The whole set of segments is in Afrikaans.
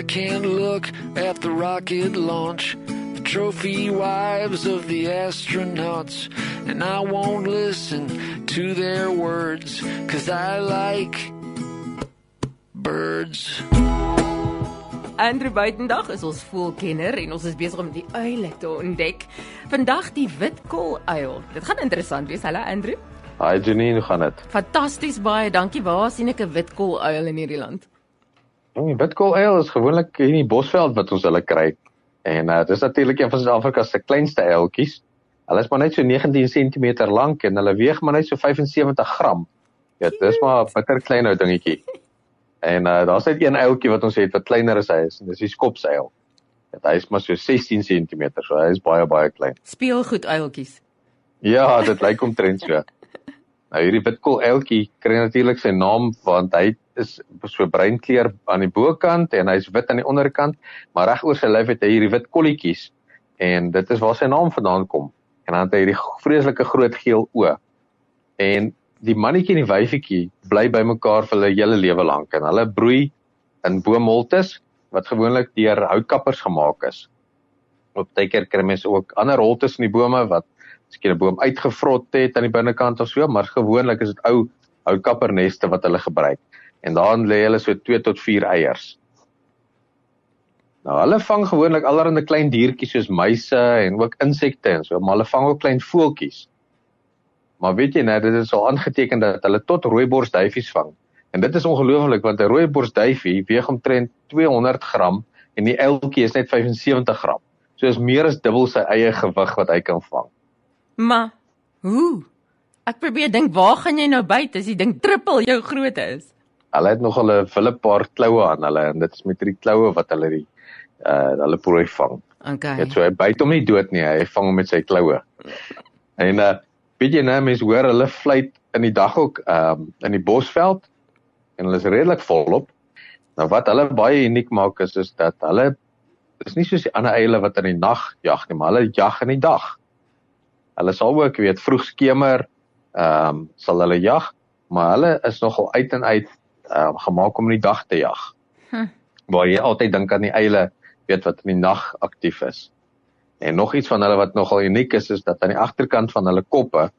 I can't look at the rocket launch, the trophy wives of the astronauts, and I won't listen to their words, cause I like birds. Andrew Buitendag is ons voelkenner en ons is besig om die uile te ontdek. Vandag die witkooluil. Dit gaan interessant wees. Hallo Andrew. Hi Janine, hoe gaan dit? Fantasties baie. Dankie. Waar sien ek 'n witkooluil in hierdie land? Die witkooluil is gewoonlik hier in die Bosveld wat ons hulle kry. En uh, dit is natuurlik een van Suid-Afrika se kleinste uiltjies. Hulle is maar net so 19 cm lank en hulle weeg maar net so 75 gram. Ja, dis maar 'n bitter klein ou dingetjie. En uh, daar's net een uiltjie wat ons het wat kleiner as hy is, en dis die skopsuil. Dit hy is maar so 16 cm, so hy is baie baie klein. Speelgoed uiltjies. Ja, dit lyk omtrent so. Nou hierdie witkol uiltjie kry natuurlik sy naam want hy is so breinkleur aan die bokant en hy's wit aan die onderkant, maar reg oor sy lyf het hy hierdie wit kolletjies en dit is waar sy naam vandaan kom. En dan het hy hierdie vreeslike groot geel oë. En die mannetjie en die wyfietjie bly bymekaar vir hulle hele lewe lank en hulle broei in boomholtes wat gewoonlik deur houtkappers gemaak is. Op tydker kry mense ook ander holtes in die bome wat skien 'n boom uitgevrot het aan die binnekant of so, maar gewoonlik is dit ou houtkapperneste wat hulle gebruik. En daarin lê hulle so 2 tot 4 eiers. Nou hulle vang gewoonlik allerlei klein diertjies soos muise en ook insekte en so, maar hulle vang ook klein voeltjies. Maar weet jy net, dit is al aangeteken dat hulle tot rooiborsduifies vang. En dit is ongelooflik want 'n rooiborsduifie weeg omtrent 200 gram en die uiltjie is net 75 gram. So is meer as dubbel sy eie gewig wat hy kan vang. Maar hoe? Ek probeer dink waar gaan jy nou byt as die ding trippel jou grootte is? Hulle het nog hulle wille paar kloue aan hulle en dit is met hierdie kloue wat hulle die uh hulle prooi vang. Okay. Dit so hy byt hom nie dood nie, hy vang hom met sy kloue. En uh weet jy nou mense hoor hulle fluit in die dag ook ehm um, in die bosveld en hulle is redelik volop. Nou wat hulle baie uniek maak is is dat hulle is nie soos die ander eile wat in die nag jag nie, maar hulle jag in die dag. Hulle sal ook weet vroeg skemer ehm um, sal hulle jag, maar hulle is nogal uit en uit um, gemaak om in die dag te jag. Hm. Waar jy altyd dink aan die eile weet wat in die nag aktief is. En nog iets van hulle wat nogal uniek is is dat aan die agterkant van hulle koppe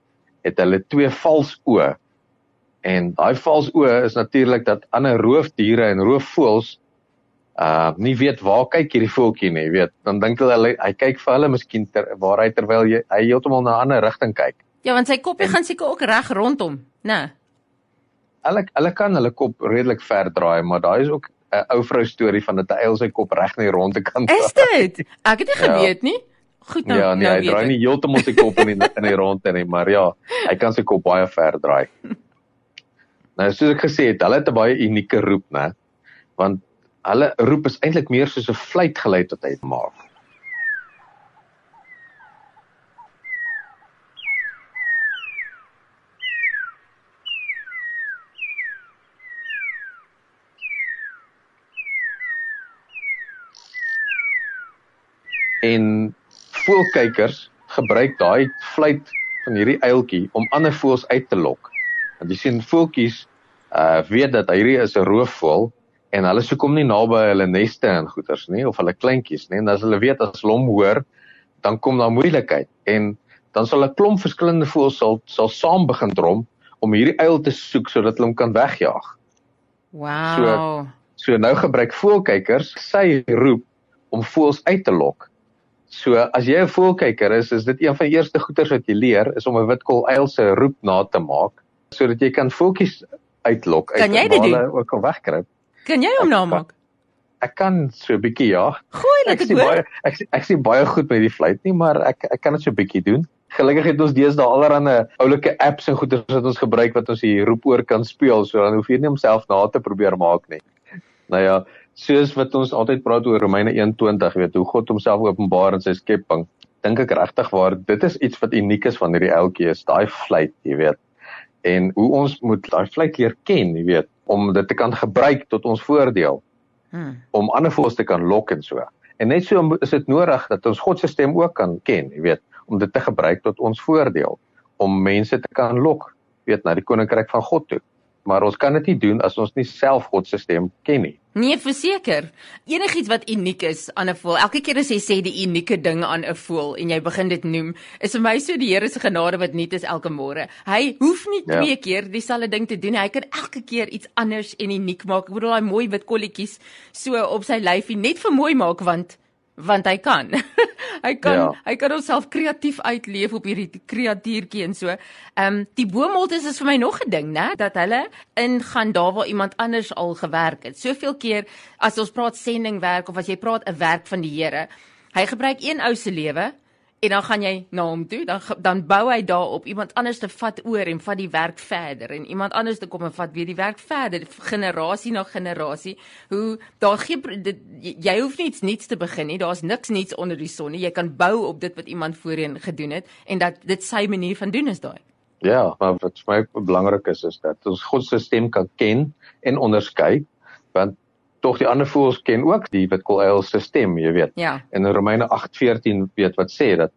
het hulle twee valsoë. En daai valsoë is natuurlik dat ander roofdiere en roofvoëls uh nie weet waar kyk hierdie voeltjie nie, weet. Dan dink hulle hy kyk vir hulle miskien ter, waar hy terwyl jy, hy heeltemal na 'n ander rigting kyk. Ja, want sy koppie en, gaan seker ook reg rondom, né? Nee. Hulle hulle kan hulle kop redelik ver draai, maar daai is ook 'n ou vrou storie van dat hy eil sy kop reg na die ronde kant. Is dit? Ek het nie ja. geweet nie. Goed nou. Ja, nee, nou hy draai nie heeltemal sy kop in die in die ronde nie, maar ja, hy kan sy kop baie ver draai. Nou soos ek gesê het, hulle het 'n baie unieke roep, né? Want hulle roep is eintlik meer soos 'n fluitgeluid wat hy maak. En voelkykers gebruik daai fluit van hierdie uiltjie om ander voëls uit te lok. Want jy sien voeltjies uh weet dat hierdie is 'n roofvoël en hulle soek hom nie naby hulle neste en goeters nie of hulle kleintjies nie. En as hulle weet as hulle hom hoor, dan kom daar moeilikheid en dan sal 'n klomp verskillende voëls sal sal saam begin drom om hierdie uil te soek sodat hulle hom kan wegjaag. Wow. So, so nou gebruik voelkykers sy roep om voëls uit te lok. So as jy 'n voelkyker is, is dit een van die eerste goeters wat jy leer is om 'n witkol uil se roep na te maak sodat jy kan voeltjies uitlok uit kan jy ook al wegkruip. Kan jy hom namaak? Ek kan so 'n bietjie ja. Gooi dit ek baie ek ek sien baie goed met die fluit nie, maar ek ek kan dit so 'n bietjie doen. Gelukkig het ons deesdae allerlei oulike apps en goeters wat ons gebruik wat ons hier roep oor kan speel, so dan hoef jy nie homself na te probeer maak nie. Nou ja, soos wat ons altyd praat oor Romeine 1:20, weet hoe God homself openbaar in sy skepping. Dink ek regtig waar dit is iets wat uniek is van hierdie eltjie is daai fluit, jy weet. En hoe ons moet daai fluit leer ken, jy weet, om dit te kan gebruik tot ons voordeel. Hmm. Om ander voëls te kan lok en so. En net so is dit nodig dat ons God se stem ook kan ken, jy weet, om dit te gebruik tot ons voordeel, om mense te kan lok, weet, na die koninkryk van God toe. maar ons kan dit nie doen as ons nie self God se stem ken nie. Nee, verseker. Enigiets wat uniek is aan 'n voël. Elke keer as jy sê die unieke ding aan 'n voël en jy begin dit noem, is vir my so die Here se genade wat nuut is elke môre. Hy hoef nie ja. twee keer dieselfde ding te doen nie. Hy kan elke keer iets anders en uniek maak. Ek bedoel daai mooi wit kolletjies so op sy lyfie net vir mooi maak want want hy kan. hy kan ja. hy kan homself kreatief uitleef op hierdie kreatuurtjie en so. Ehm um, die boomoltes is vir my nog 'n ding, né, dat hulle ingaan daar waar iemand anders al gewerk het. Soveel keer as ons praat sendingwerk of as jy praat 'n werk van die Here, hy gebruik een ou se lewe en dan gaan jy na hom toe dan dan bou hy daarop iemand anders te vat oor en vat die werk verder en iemand anders te kom en vat weer die werk verder. Generasie na generasie hoe daar geen dit, jy hoef niks niets te begin nie. Daar's niks niets onder die son nie. Jy kan bou op dit wat iemand voorheen gedoen het en dat dit sy manier van doen is daai. Ja maar wat vir my belangrik is is dat ons God se stem kan ken en onderskei want tog die ander voels ken ook die witkooluil se stem, jy weet. Ja. En in Romeine 8:14 weet wat sê dat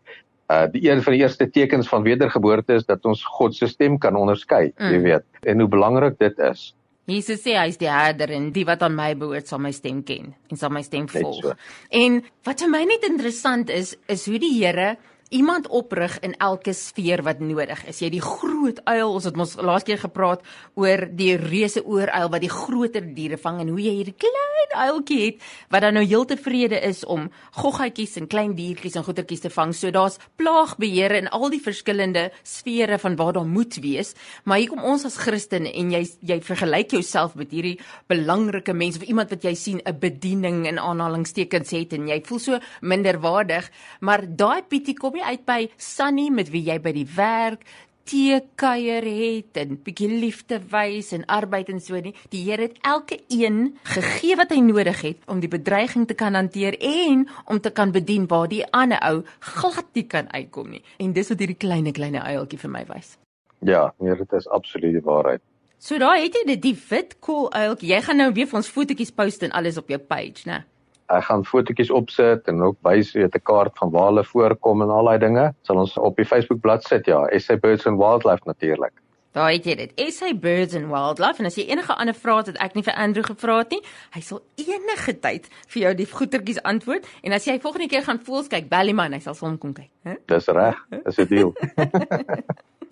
uh die een van die eerste tekens van wedergeboorte is dat ons God se stem kan onderskei, mm. jy weet. En hoe belangrik dit is. Jesus sê hy is die herder en die wat aan my behoort sal my stem ken en sal my stem volg. So. En wat vir my net interessant is, is hoe die Here iemand oprig in elke sfeer wat nodig is. Jy die groot uil, ons het mos laas keer gepraat oor die reuse ooruil wat die groter diere vang en hoe jy hierdie klein uiltjie het wat dan nou heeltevrede is om goggetjies en klein diertjies en goetertjies te vang. So daar's plaagbeheer in al die verskillende sfere van waar daar moet wees. Maar hier kom ons as Christene en jy jy vergelyk jouself met hierdie belangrike mense of iemand wat jy sien 'n bediening in aanhalingstekens het en jy voel so minderwaardig, maar daai pietie kom jy uit by Sunny met wie jy by die werk tee kuier het en bietjie liefde wys en arbeid en so nie. Die Here het elke een gegee wat hy nodig het om die bedreiging te kan hanteer en om te kan bedien waar die ander ou glad nie kan uitkom nie. En dis wat hierdie kleine kleine uiltjie vir my wys. Ja, nee, dit is absoluut die waarheid. So daai het jy dit die wit cool uiltjie. Jy gaan nou weer vir ons fotootjies post en alles op jou page, né? Ek gaan fotootjies opsit en ook wys weet 'n kaart van waar hulle voorkom en al daai dinge sal ons op die Facebook bladsy sit ja SA Birds and Wildlife natuurlik Daar het jy dit. SA Birds and Wildlife en as jy enige ander vrae het wat ek nie vir Andrew gevra het nie, hy sal enige tyd vir jou die goetertjies antwoord en as jy volgende keer gaan voels kyk, bel hom hy sal soms kom kyk, hè? Dis reg. Dis 'n deal.